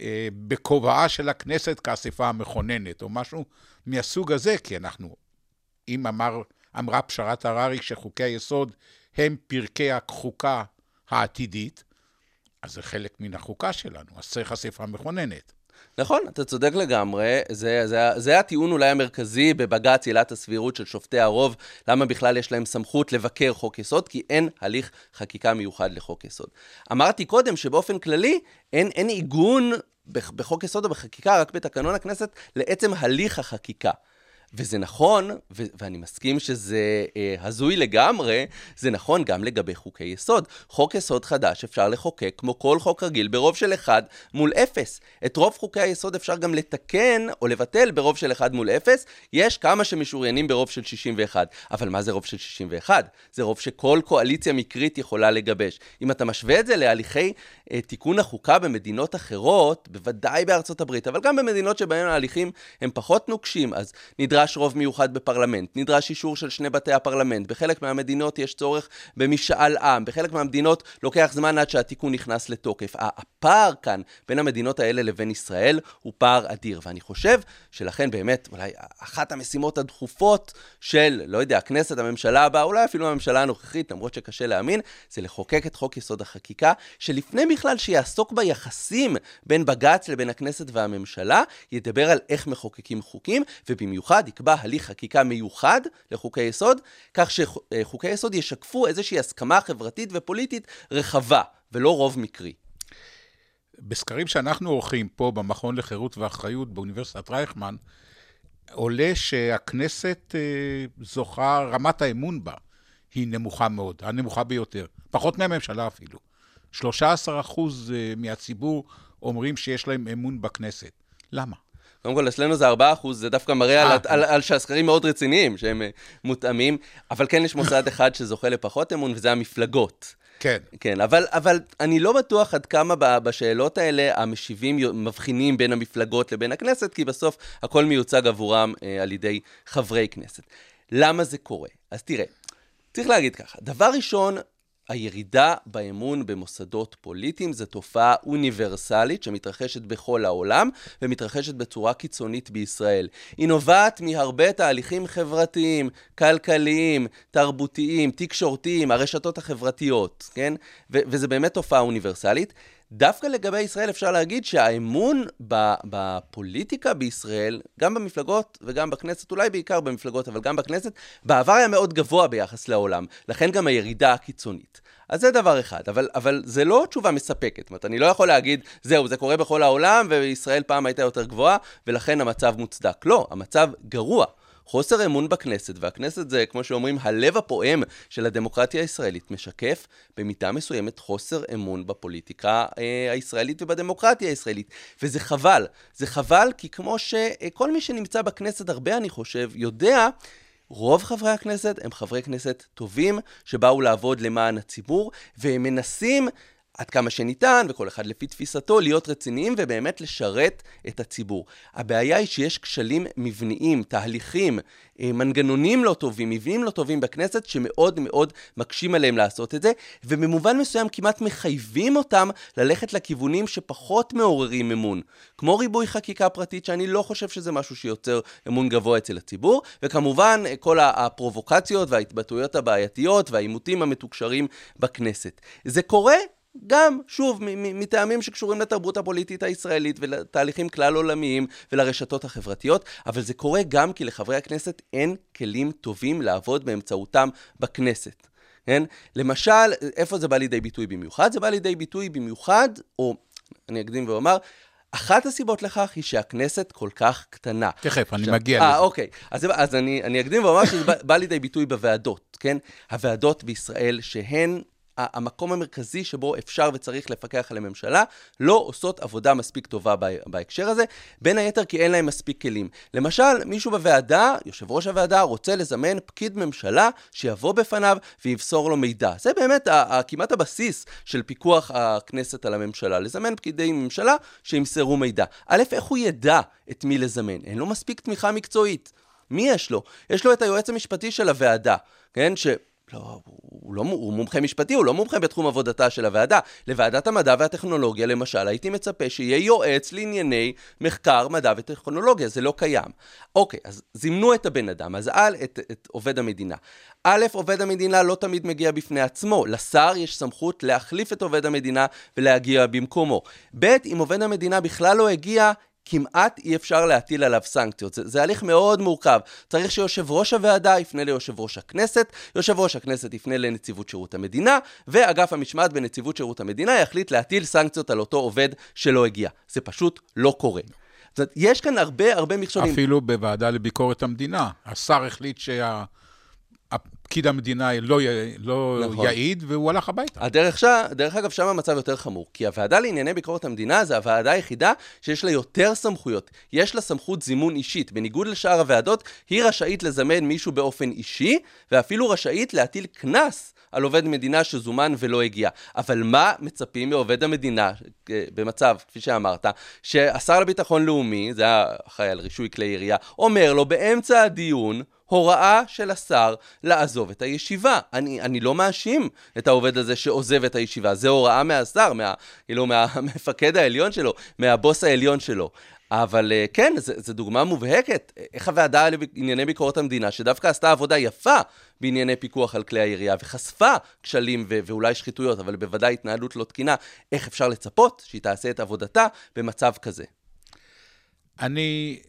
אה, בכובעה של הכנסת כאספה המכוננת, או משהו מהסוג הזה, כי אנחנו, אם אמר, אמרה פשרת הררי שחוקי היסוד הם פרקי החוקה העתידית, אז זה חלק מן החוקה שלנו, אז צריך אספה מכוננת. נכון, אתה צודק לגמרי. זה, זה, זה הטיעון אולי המרכזי בבג"ץ עילת הסבירות של שופטי הרוב, למה בכלל יש להם סמכות לבקר חוק יסוד, כי אין הליך חקיקה מיוחד לחוק יסוד. אמרתי קודם שבאופן כללי אין, אין עיגון בח- בחוק יסוד או בחקיקה, רק בתקנון הכנסת, לעצם הליך החקיקה. וזה נכון, ו- ואני מסכים שזה אה, הזוי לגמרי, זה נכון גם לגבי חוקי יסוד. חוק יסוד חדש אפשר לחוקק כמו כל חוק רגיל ברוב של אחד מול אפס. את רוב חוקי היסוד אפשר גם לתקן או לבטל ברוב של אחד מול אפס. יש כמה שמשוריינים ברוב של 61. אבל מה זה רוב של 61? זה רוב שכל קואליציה מקרית יכולה לגבש. אם אתה משווה את זה להליכי אה, תיקון החוקה במדינות אחרות, בוודאי בארצות הברית, אבל גם במדינות שבהן ההליכים הם פחות נוקשים, אז נדרש רוב מיוחד בפרלמנט, נדרש אישור של שני בתי הפרלמנט, בחלק מהמדינות יש צורך במשאל עם, בחלק מהמדינות לוקח זמן עד שהתיקון נכנס לתוקף. הפער כאן בין המדינות האלה לבין ישראל הוא פער אדיר, ואני חושב שלכן באמת אולי אחת המשימות הדחופות של, לא יודע, הכנסת, הממשלה הבאה, אולי אפילו הממשלה הנוכחית, למרות שקשה להאמין, זה לחוקק את חוק יסוד החקיקה, שלפני בכלל שיעסוק ביחסים בין בג"ץ לבין הכנסת והממשלה, ידבר על איך מחוקקים חוקים, ובמיוחד יקבע הליך חקיקה מיוחד לחוקי יסוד, כך שחוקי יסוד ישקפו איזושהי הסכמה חברתית ופוליטית רחבה, ולא רוב מקרי. בסקרים שאנחנו עורכים פה במכון לחירות ואחריות באוניברסיטת רייכמן, עולה שהכנסת אה, זוכה, רמת האמון בה היא נמוכה מאוד, הנמוכה ביותר, פחות מהממשלה אפילו. 13 אחוז אה, מהציבור אומרים שיש להם אמון בכנסת. למה? קודם כל, אצלנו זה 4 אחוז, זה דווקא מראה על, אה. על, על שהסקרים מאוד רציניים, שהם אה, מותאמים, אבל כן יש מוסד אחד שזוכה לפחות אמון, וזה המפלגות. כן. כן, אבל, אבל אני לא בטוח עד כמה בשאלות האלה המשיבים מבחינים בין המפלגות לבין הכנסת, כי בסוף הכל מיוצג עבורם אה, על ידי חברי כנסת. למה זה קורה? אז תראה, צריך להגיד ככה, דבר ראשון, הירידה באמון במוסדות פוליטיים זו תופעה אוניברסלית שמתרחשת בכל העולם ומתרחשת בצורה קיצונית בישראל. היא נובעת מהרבה תהליכים חברתיים, כלכליים, תרבותיים, תקשורתיים, הרשתות החברתיות, כן? ו- וזה באמת תופעה אוניברסלית. דווקא לגבי ישראל אפשר להגיד שהאמון בפוליטיקה בישראל, גם במפלגות וגם בכנסת, אולי בעיקר במפלגות, אבל גם בכנסת, בעבר היה מאוד גבוה ביחס לעולם. לכן גם הירידה הקיצונית. אז זה דבר אחד, אבל, אבל זה לא תשובה מספקת. זאת אומרת, אני לא יכול להגיד, זהו, זה קורה בכל העולם, וישראל פעם הייתה יותר גבוהה, ולכן המצב מוצדק. לא, המצב גרוע. חוסר אמון בכנסת, והכנסת זה, כמו שאומרים, הלב הפועם של הדמוקרטיה הישראלית, משקף במידה מסוימת חוסר אמון בפוליטיקה אה, הישראלית ובדמוקרטיה הישראלית. וזה חבל. זה חבל כי כמו שכל מי שנמצא בכנסת, הרבה אני חושב, יודע רוב חברי הכנסת הם חברי כנסת טובים שבאו לעבוד למען הציבור, והם מנסים עד כמה שניתן, וכל אחד לפי תפיסתו, להיות רציניים ובאמת לשרת את הציבור. הבעיה היא שיש כשלים מבניים, תהליכים, אה, מנגנונים לא טובים, מבנים לא טובים בכנסת, שמאוד מאוד מקשים עליהם לעשות את זה, ובמובן מסוים כמעט מחייבים אותם ללכת לכיוונים שפחות מעוררים אמון. כמו ריבוי חקיקה פרטית, שאני לא חושב שזה משהו שיוצר אמון גבוה אצל הציבור, וכמובן אה, כל הפרובוקציות וההתבטאויות הבעייתיות והעימותים המתוקשרים בכנסת. זה קורה גם, שוב, מטעמים שקשורים לתרבות הפוליטית הישראלית ולתהליכים כלל עולמיים ולרשתות החברתיות, אבל זה קורה גם כי לחברי הכנסת אין כלים טובים לעבוד באמצעותם בכנסת. כן? למשל, איפה זה בא לידי ביטוי במיוחד? זה בא לידי ביטוי במיוחד, או אני אקדים ואומר, אחת הסיבות לכך היא שהכנסת כל כך קטנה. תכף, אני מגיע אה, לזה. אוקיי. אז, אז אני, אני אקדים ואומר שזה בא, בא לידי ביטוי בוועדות, כן? הוועדות בישראל, שהן המקום המרכזי שבו אפשר וצריך לפקח על הממשלה, לא עושות עבודה מספיק טובה בה- בהקשר הזה, בין היתר כי אין להם מספיק כלים. למשל, מישהו בוועדה, יושב ראש הוועדה, רוצה לזמן פקיד ממשלה שיבוא בפניו וימסור לו מידע. זה באמת כמעט הבסיס של פיקוח הכנסת על הממשלה, לזמן פקידי ממשלה שימסרו מידע. א', איך הוא ידע את מי לזמן? אין לו מספיק תמיכה מקצועית. מי יש לו? יש לו את היועץ המשפטי של הוועדה, כן? ש... לא, הוא, לא, הוא מומחה משפטי, הוא לא מומחה בתחום עבודתה של הוועדה. לוועדת המדע והטכנולוגיה, למשל, הייתי מצפה שיהיה יועץ לענייני מחקר, מדע וטכנולוגיה, זה לא קיים. אוקיי, אז זימנו את הבן אדם, אז על את, את עובד המדינה. א', עובד המדינה לא תמיד מגיע בפני עצמו, לשר יש סמכות להחליף את עובד המדינה ולהגיע במקומו. ב', אם עובד המדינה בכלל לא הגיע, כמעט אי אפשר להטיל עליו סנקציות. זה, זה הליך מאוד מורכב. צריך שיושב ראש הוועדה יפנה ליושב ראש הכנסת, יושב ראש הכנסת יפנה לנציבות שירות המדינה, ואגף המשמעת בנציבות שירות המדינה יחליט להטיל סנקציות על אותו עובד שלא הגיע. זה פשוט לא קורה. זאת אומרת, יש כאן הרבה הרבה מכשולים. אפילו בוועדה לביקורת המדינה. השר החליט שהפקיד המדינה לא, י... לא נכון. יעיד, והוא הלך הביתה. הדרך, ש... דרך אגב, שם המצב יותר חמור, כי הוועדה לענייני ביקורת המדינה זה הוועדה היחידה שיש לה יותר סמכויות. יש לה סמכות זימון אישית. בניגוד לשאר הוועדות, היא רשאית לזמן מישהו באופן אישי, ואפילו רשאית להטיל קנס על עובד מדינה שזומן ולא הגיע. אבל מה מצפים מעובד המדינה אה, במצב, כפי שאמרת, שהשר לביטחון לאומי, זה האחראי על רישוי כלי ירייה, אומר לו באמצע הדיון, הוראה של השר לעזוב את הישיבה. אני, אני לא מאשים את העובד הזה שעוזב את הישיבה, זה הוראה מהשר, מה, כאילו מהמפקד העליון שלו, מהבוס העליון שלו. אבל אה, כן, זו דוגמה מובהקת. איך הוועדה לענייני ביקורת המדינה, שדווקא עשתה עבודה יפה בענייני פיקוח על כלי הירייה, וחשפה כשלים ו- ואולי שחיתויות, אבל בוודאי התנהלות לא תקינה, איך אפשר לצפות שהיא תעשה את עבודתה במצב כזה? אני,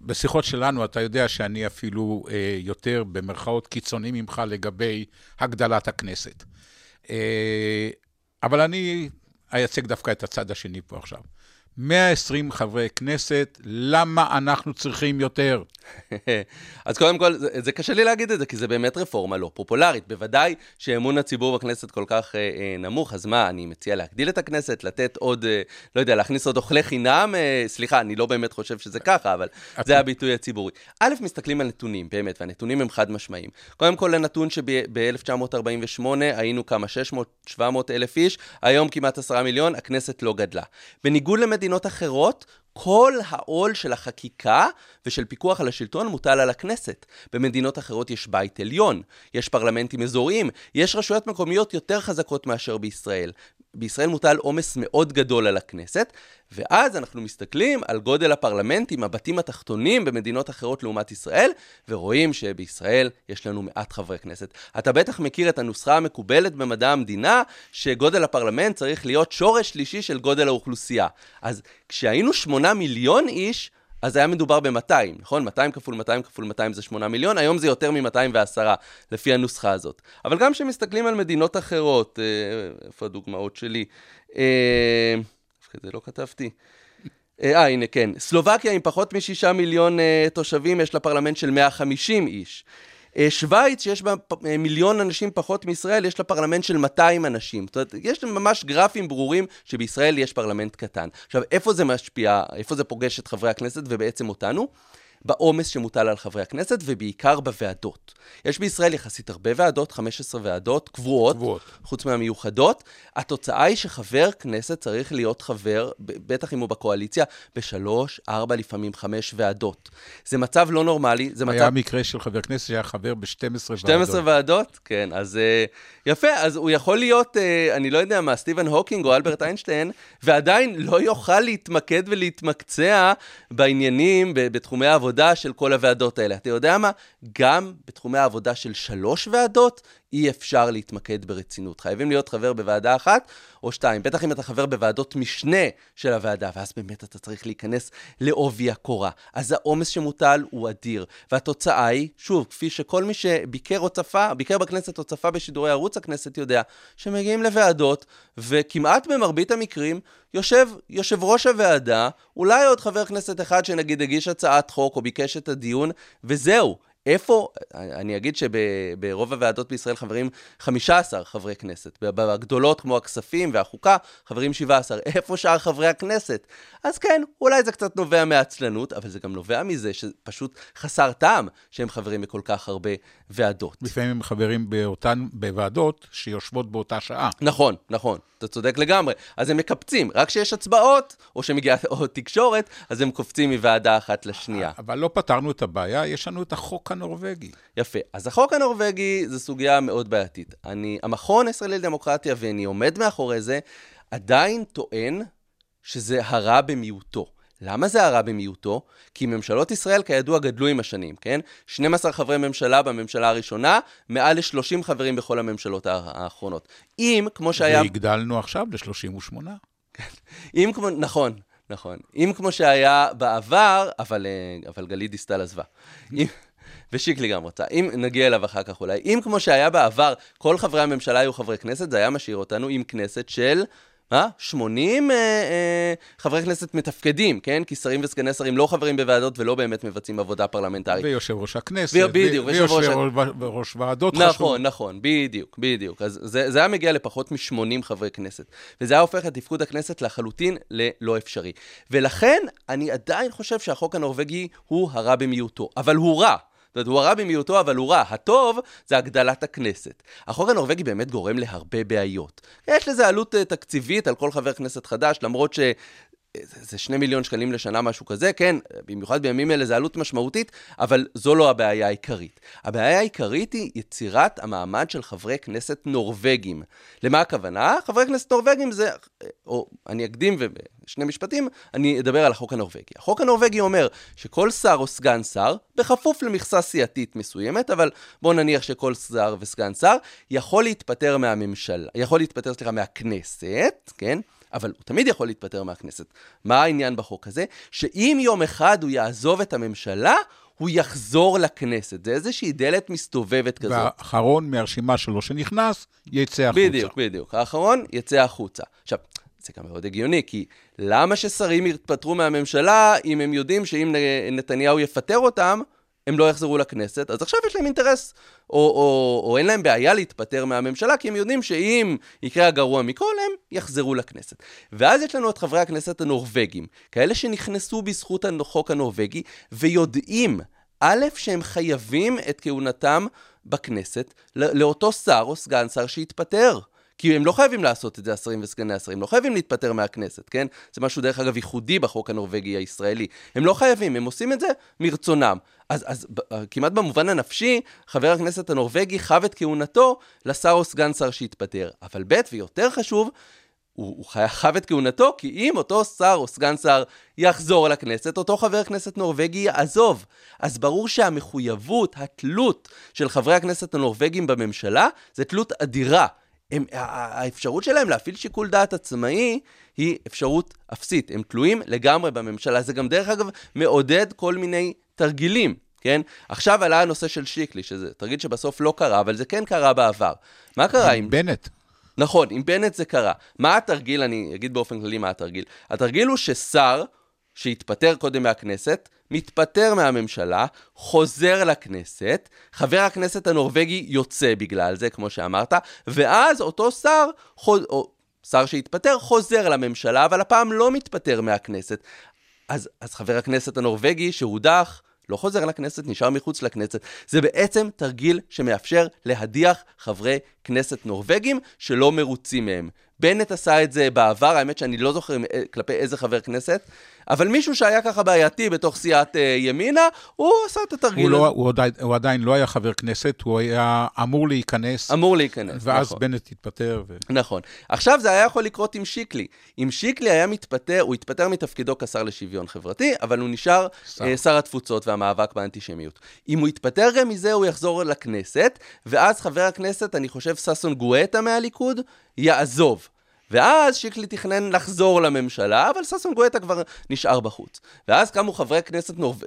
בשיחות שלנו, אתה יודע שאני אפילו אה, יותר במרכאות קיצוני ממך לגבי הגדלת הכנסת. אה, אבל אני אייצג דווקא את הצד השני פה עכשיו. 120 חברי כנסת, למה אנחנו צריכים יותר? אז קודם כל, זה, זה קשה לי להגיד את זה, כי זה באמת רפורמה לא פופולרית. בוודאי שאמון הציבור בכנסת כל כך אה, אה, נמוך, אז מה, אני מציע להגדיל את הכנסת, לתת עוד, אה, לא יודע, להכניס עוד אוכלי חינם? אה, סליחה, אני לא באמת חושב שזה ככה, אבל זה הביטוי הציבורי. א', מסתכלים על נתונים, באמת, והנתונים הם חד משמעיים. קודם כל, לנתון שב-1948 היינו כמה 600-700 אלף איש, היום כמעט 10 מיליון, הכנסת לא גדלה. בניגוד למדינות אחרות, כל העול של החקיקה ושל פיקוח על השלטון מוטל על הכנסת. במדינות אחרות יש בית עליון, יש פרלמנטים אזוריים, יש רשויות מקומיות יותר חזקות מאשר בישראל. בישראל מוטל עומס מאוד גדול על הכנסת, ואז אנחנו מסתכלים על גודל הפרלמנטים, הבתים התחתונים במדינות אחרות לעומת ישראל, ורואים שבישראל יש לנו מעט חברי כנסת. אתה בטח מכיר את הנוסחה המקובלת במדע המדינה, שגודל הפרלמנט צריך להיות שורש שלישי של גודל האוכלוסייה. אז כשהיינו 8 מיליון איש, אז היה מדובר ב-200, נכון? 200 כפול 200 כפול 200 זה 8 מיליון, היום זה יותר מ-210 לפי הנוסחה הזאת. אבל גם כשמסתכלים על מדינות אחרות, אה, איפה הדוגמאות שלי? אה, זה לא כתבתי. אה, הנה, כן. סלובקיה עם פחות משישה מיליון אה, תושבים, יש לה פרלמנט של 150 איש. אה, שווייץ, שיש בה אה, מיליון אנשים פחות מישראל, יש לה פרלמנט של 200 אנשים. זאת אומרת, יש ממש גרפים ברורים שבישראל יש פרלמנט קטן. עכשיו, איפה זה משפיע, איפה זה פוגש את חברי הכנסת ובעצם אותנו? בעומס שמוטל על חברי הכנסת, ובעיקר בוועדות. יש בישראל יחסית הרבה ועדות, 15 ועדות קבועות, קבועות. חוץ מהמיוחדות. התוצאה היא שחבר כנסת צריך להיות חבר, בטח אם הוא בקואליציה, בשלוש, ארבע, לפעמים חמש ועדות. זה מצב לא נורמלי, זה מצב... היה מקרה של חבר כנסת שהיה חבר ב-12 ועדות. 12 ועדות? כן, אז uh, יפה, אז הוא יכול להיות, uh, אני לא יודע מה, סטיבן הוקינג או אלברט איינשטיין, ועדיין לא יוכל להתמקד ולהתמקצע בעניינים, בתחומי העבודה של כל הוועדות האלה. אתה יודע מה? גם בתחומי העבודה של שלוש ועדות, אי אפשר להתמקד ברצינות. חייבים להיות חבר בוועדה אחת או שתיים. בטח אם אתה חבר בוועדות משנה של הוועדה, ואז באמת אתה צריך להיכנס לעובי הקורה. אז העומס שמוטל הוא אדיר. והתוצאה היא, שוב, כפי שכל מי שביקר או צפה, ביקר בכנסת או צפה בשידורי ערוץ הכנסת יודע, שמגיעים לוועדות, וכמעט במרבית המקרים יושב יושב ראש הוועדה, אולי עוד חבר כנסת אחד שנגיד הגיש הצעת חוק או ביקש את הדיון, וזהו. איפה, אני אגיד שברוב הוועדות בישראל חברים 15 חברי כנסת, בגדולות כמו הכספים והחוקה, חברים 17. איפה שאר חברי הכנסת? אז כן, אולי זה קצת נובע מעצלנות, אבל זה גם נובע מזה שפשוט חסר טעם שהם חברים בכל כך הרבה ועדות. לפעמים הם חברים באותן, בוועדות שיושבות באותה שעה. נכון, נכון, אתה צודק לגמרי. אז הם מקפצים, רק כשיש הצבעות, או שמגיעה או תקשורת, אז הם קופצים מוועדה אחת לשנייה. אבל לא פתרנו את הבעיה, יש לנו את החוק הנורבגי. יפה. אז החוק הנורבגי זו סוגיה מאוד בעייתית. אני, המכון הישראלי לדמוקרטיה, ואני עומד מאחורי זה, עדיין טוען שזה הרע במיעוטו. למה זה הרע במיעוטו? כי ממשלות ישראל כידוע גדלו עם השנים, כן? 12 חברי ממשלה בממשלה הראשונה, מעל ל-30 חברים בכל הממשלות האחרונות. אם, כמו שהיה... והגדלנו עכשיו ל-38. אם כמו... נכון, נכון. אם כמו שהיה בעבר, אבל, אה, אבל גלית דיסטל עזבה. אם... ושיקלי גם רוצה. אם נגיע אליו אחר כך אולי. אם כמו שהיה בעבר, כל חברי הממשלה היו חברי כנסת, זה היה משאיר אותנו עם כנסת של מה? 80 אה, אה, חברי כנסת מתפקדים, כן? כי שרים וסגני שרים לא חברים בוועדות ולא באמת מבצעים עבודה פרלמנטרית. ויושב ראש הכנסת. ו- בדיוק, ויושב ראש... ראש ועדות נכון, חשוב. נכון, נכון, בדיוק, בדיוק. אז זה, זה היה מגיע לפחות מ-80 חברי כנסת. וזה היה הופך את תפקוד הכנסת לחלוטין ללא אפשרי. ולכן, אני עדיין חושב שהחוק הנורבגי הוא הרע במיעוטו. אבל הוא רע. זאת אומרת, הוא הרע במיעוטו, אבל הוא רע. הטוב זה הגדלת הכנסת. החוק הנורבגי באמת גורם להרבה בעיות. יש לזה עלות אה, תקציבית על כל חבר כנסת חדש, למרות ש... זה שני מיליון שקלים לשנה, משהו כזה, כן, במיוחד בימים אלה זה עלות משמעותית, אבל זו לא הבעיה העיקרית. הבעיה העיקרית היא יצירת המעמד של חברי כנסת נורבגים. למה הכוונה? חברי כנסת נורבגים זה, או אני אקדים ובשני משפטים, אני אדבר על החוק הנורבגי. החוק הנורבגי אומר שכל שר או סגן שר, בכפוף למכסה סיעתית מסוימת, אבל בואו נניח שכל שר וסגן שר יכול להתפטר מהממשלה, יכול להתפטר, סליחה, מהכנסת, כן? אבל הוא תמיד יכול להתפטר מהכנסת. מה העניין בחוק הזה? שאם יום אחד הוא יעזוב את הממשלה, הוא יחזור לכנסת. זה איזושהי דלת מסתובבת כזאת. והאחרון מהרשימה שלו שנכנס, יצא החוצה. בדיוק, בדיוק. האחרון יצא החוצה. עכשיו, זה גם מאוד הגיוני, כי למה ששרים יתפטרו מהממשלה אם הם יודעים שאם נתניהו יפטר אותם, הם לא יחזרו לכנסת, אז עכשיו יש להם אינטרס, או, או, או אין להם בעיה להתפטר מהממשלה, כי הם יודעים שאם יקרה הגרוע מכל, הם יחזרו לכנסת. ואז יש לנו את חברי הכנסת הנורבגים, כאלה שנכנסו בזכות החוק הנורבגי, ויודעים, א', שהם חייבים את כהונתם בכנסת לאותו שר או סגן שר שהתפטר. כי הם לא חייבים לעשות את זה, השרים וסגני השרים, לא חייבים להתפטר מהכנסת, כן? זה משהו, דרך אגב, ייחודי בחוק הנורבגי הישראלי. הם לא חייבים, הם עושים את זה מרצונם. אז, אז כמעט במובן הנפשי, חבר הכנסת הנורבגי חב את כהונתו לשר או סגן שר שהתפטר. אבל ב', ויותר חשוב, הוא, הוא חייב את כהונתו, כי אם אותו שר או סגן שר יחזור לכנסת, אותו חבר כנסת נורבגי יעזוב. אז ברור שהמחויבות, התלות של חברי הכנסת הנורבגים בממשלה, זה תלות אדירה. הם, האפשרות שלהם להפעיל שיקול דעת עצמאי היא אפשרות אפסית. הם תלויים לגמרי בממשלה. זה גם, דרך אגב, מעודד כל מיני תרגילים, כן? עכשיו עלה הנושא של שיקלי, שזה תרגיל שבסוף לא קרה, אבל זה כן קרה בעבר. מה קרה עם... בנט. נכון, עם בנט זה קרה. מה התרגיל? אני אגיד באופן כללי מה התרגיל. התרגיל הוא ששר שהתפטר קודם מהכנסת, מתפטר מהממשלה, חוזר לכנסת, חבר הכנסת הנורבגי יוצא בגלל זה, כמו שאמרת, ואז אותו שר, חוז... או שר שהתפטר, חוזר לממשלה, אבל הפעם לא מתפטר מהכנסת. אז, אז חבר הכנסת הנורבגי שהודח, לא חוזר לכנסת, נשאר מחוץ לכנסת. זה בעצם תרגיל שמאפשר להדיח חברי כנסת נורבגים שלא מרוצים מהם. בנט עשה את זה בעבר, האמת שאני לא זוכר כלפי איזה חבר כנסת, אבל מישהו שהיה ככה בעייתי בתוך סיעת אה, ימינה, הוא עשה את התרגיל הוא. לא, הוא, עדיין, הוא עדיין לא היה חבר כנסת, הוא היה אמור להיכנס, אמור להיכנס, ואז נכון. בנט התפטר. ו... נכון. עכשיו זה היה יכול לקרות עם שיקלי. אם שיקלי היה מתפטר, הוא התפטר מתפקידו כשר לשוויון חברתי, אבל הוא נשאר שר. שר, שר התפוצות והמאבק באנטישמיות. אם הוא יתפטר גם מזה, הוא יחזור לכנסת, ואז חבר הכנסת, אני חושב, ששון גואטה מהליכוד, יעזוב. ואז שיקלי תכנן לחזור לממשלה, אבל ששון גואטה כבר נשאר בחוץ. ואז קמו חברי כנסת נורבגים,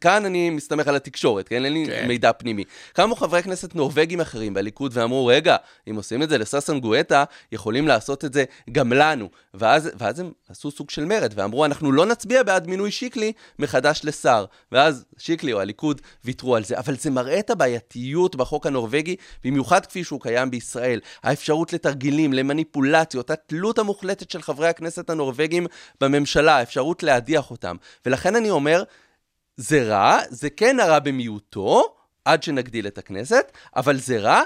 כאן אני מסתמך על התקשורת, כן? אין לי כן. מידע פנימי. קמו חברי כנסת נורבגים אחרים בליכוד ואמרו, רגע, אם עושים את זה לששון גואטה, יכולים לעשות את זה גם לנו. ואז, ואז הם עשו סוג של מרד, ואמרו, אנחנו לא נצביע בעד מינוי שיקלי מחדש לשר. ואז שיקלי או הליכוד ויתרו על זה. אבל זה מראה את הבעייתיות בחוק הנורבגי, במיוחד כפי שהוא קיים בישראל. האפשרות לתרגילים, למניפולציות, התלות המוחלטת של חברי הכנסת הנורבגים בממשלה, האפשרות להדיח אותם. ולכן אני אומר, זה רע, זה כן הרע במיעוטו, עד שנגדיל את הכנסת, אבל זה רע.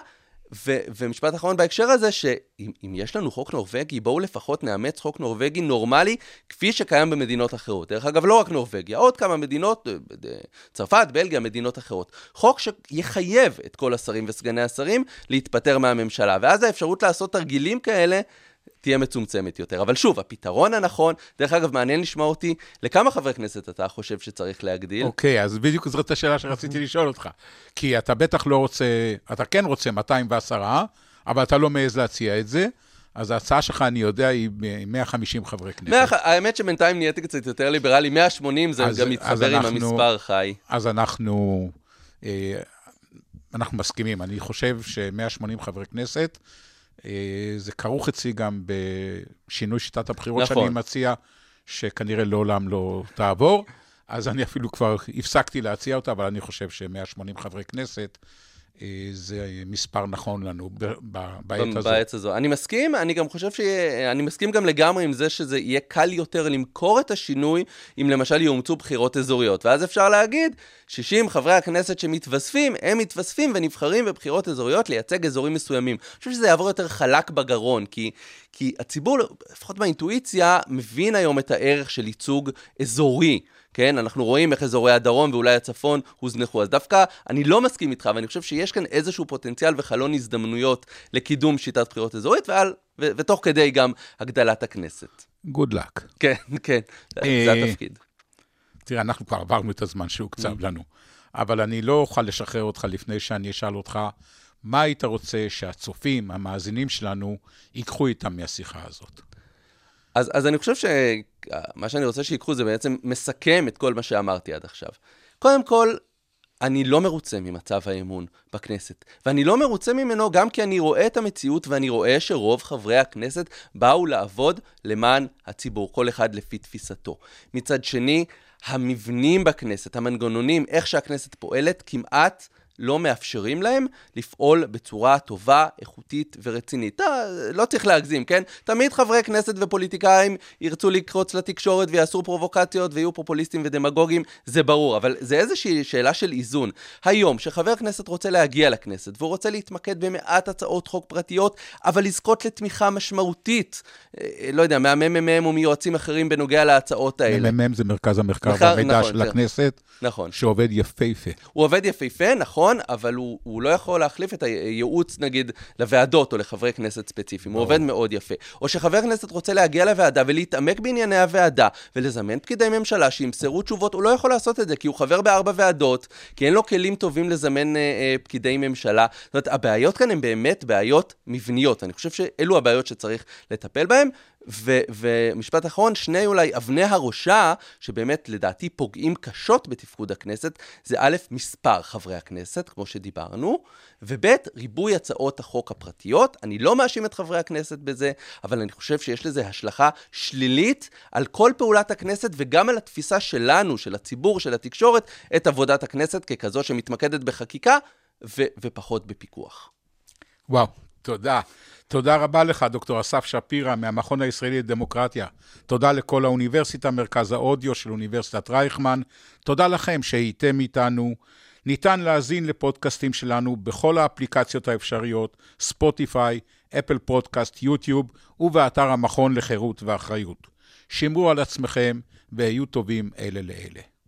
ו- ומשפט אחרון בהקשר הזה, שאם אם יש לנו חוק נורבגי, בואו לפחות נאמץ חוק נורבגי נורמלי, כפי שקיים במדינות אחרות. דרך אגב, לא רק נורבגיה, עוד כמה מדינות, אה, צרפת, בלגיה, מדינות אחרות. חוק שיחייב את כל השרים וסגני השרים להתפטר מהממשלה, ואז האפשרות לעשות תרגילים כאלה תהיה מצומצמת יותר. אבל שוב, הפתרון הנכון, דרך אגב, מעניין לשמוע אותי, לכמה חברי כנסת אתה חושב שצריך להגדיל? אוקיי, אז בדיוק זאת השאלה שרציתי לשאול אותך. כי אתה בטח לא רוצה, אתה כן רוצה 210, אבל אתה לא מעז להציע את זה, אז ההצעה שלך, אני יודע, היא 150 חברי כנסת. מאה, האמת שבינתיים נהייתי קצת יותר ליברלי, 180 זה אז- גם מתחבר עם אנחנו- המספר חי. אז אנחנו, אה, אנחנו מסכימים. אני חושב ש-180 חברי כנסת, זה כרוך אצלי גם בשינוי שיטת הבחירות נכון. שאני מציע, שכנראה לעולם לא תעבור. אז אני אפילו כבר הפסקתי להציע אותה, אבל אני חושב ש-180 חברי כנסת, אה, זה מספר נכון לנו בעת הזאת. בעת הזו. אני מסכים, אני גם חושב ש... אני מסכים גם לגמרי עם זה שזה יהיה קל יותר למכור את השינוי אם למשל יאומצו בחירות אזוריות. ואז אפשר להגיד, 60 חברי הכנסת שמתווספים, הם מתווספים ונבחרים בבחירות אזוריות לייצג אזורים מסוימים. אני חושב שזה יעבור יותר חלק בגרון, כי, כי הציבור, לפחות באינטואיציה, מבין היום את הערך של ייצוג אזורי. כן, אנחנו רואים איך אזורי הדרום ואולי הצפון הוזנחו. אז דווקא אני לא מסכים איתך, ואני חושב שיש כאן איזשהו פוטנציאל וחלון הזדמנויות לקידום שיטת בחירות אזורית, ועל, ו- ותוך כדי גם הגדלת הכנסת. Good luck. כן, כן, זה- זה אה, התפקיד. תראה, אנחנו כבר עברנו את הזמן שהוקצב לנו, אבל אני לא אוכל לשחרר אותך לפני שאני אשאל אותך, מה היית רוצה שהצופים, המאזינים שלנו, ייקחו איתם מהשיחה הזאת? אז, אז אני חושב שמה שאני רוצה שיקחו זה בעצם מסכם את כל מה שאמרתי עד עכשיו. קודם כל, אני לא מרוצה ממצב האמון בכנסת. ואני לא מרוצה ממנו גם כי אני רואה את המציאות ואני רואה שרוב חברי הכנסת באו לעבוד למען הציבור, כל אחד לפי תפיסתו. מצד שני, המבנים בכנסת, המנגנונים, איך שהכנסת פועלת, כמעט לא מאפשרים להם לפעול בצורה טובה, איכותית ורצינית. אתה, לא צריך להגזים, כן? תמיד חברי כנסת ופוליטיקאים ירצו לקרוץ לתקשורת ויעשו פרובוקציות ויהיו פופוליסטים ודמגוגים, זה ברור, אבל זה איזושהי שאלה של איזון. היום, שחבר כנסת רוצה להגיע לכנסת והוא רוצה להתמקד במעט הצעות חוק פרטיות, אבל לזכות לתמיכה משמעותית, אה, לא יודע, מהממ"מ או מיועצים אחרים בנוגע להצעות האלה. מ"מ זה מרכז המחקר מחקר, והמידע נכון, של זה- הכנסת, נכון. שעובד יפהפה. הוא עובד יפהפה, נכון, אבל הוא, הוא לא יכול להחליף את הייעוץ, נגיד, לוועדות או לחברי כנסת ספציפיים. הוא עובד מאוד יפה. או שחבר כנסת רוצה להגיע לוועדה ולהתעמק בענייני הוועדה, ולזמן פקידי ממשלה שימסרו תשובות, הוא לא יכול לעשות את זה, כי הוא חבר בארבע ועדות, כי אין לו כלים טובים לזמן אה, אה, פקידי ממשלה. זאת אומרת, הבעיות כאן הן באמת בעיות מבניות. אני חושב שאלו הבעיות שצריך לטפל בהן. ו- ומשפט אחרון, שני אולי אבני הראשה, שבאמת לדעתי פוגעים קשות בתפקוד הכנסת, זה א', מספר חברי הכנסת, כמו שדיברנו, וב', ריבוי הצעות החוק הפרטיות. אני לא מאשים את חברי הכנסת בזה, אבל אני חושב שיש לזה השלכה שלילית על כל פעולת הכנסת וגם על התפיסה שלנו, של הציבור, של התקשורת, את עבודת הכנסת ככזו שמתמקדת בחקיקה ו- ופחות בפיקוח. וואו, תודה. תודה רבה לך, דוקטור אסף שפירא, מהמכון הישראלי לדמוקרטיה. תודה לכל האוניברסיטה, מרכז האודיו של אוניברסיטת רייכמן. תודה לכם שהייתם איתנו. ניתן להאזין לפודקאסטים שלנו בכל האפליקציות האפשריות, ספוטיפיי, אפל פודקאסט, יוטיוב, ובאתר המכון לחירות ואחריות. שמרו על עצמכם והיו טובים אלה לאלה.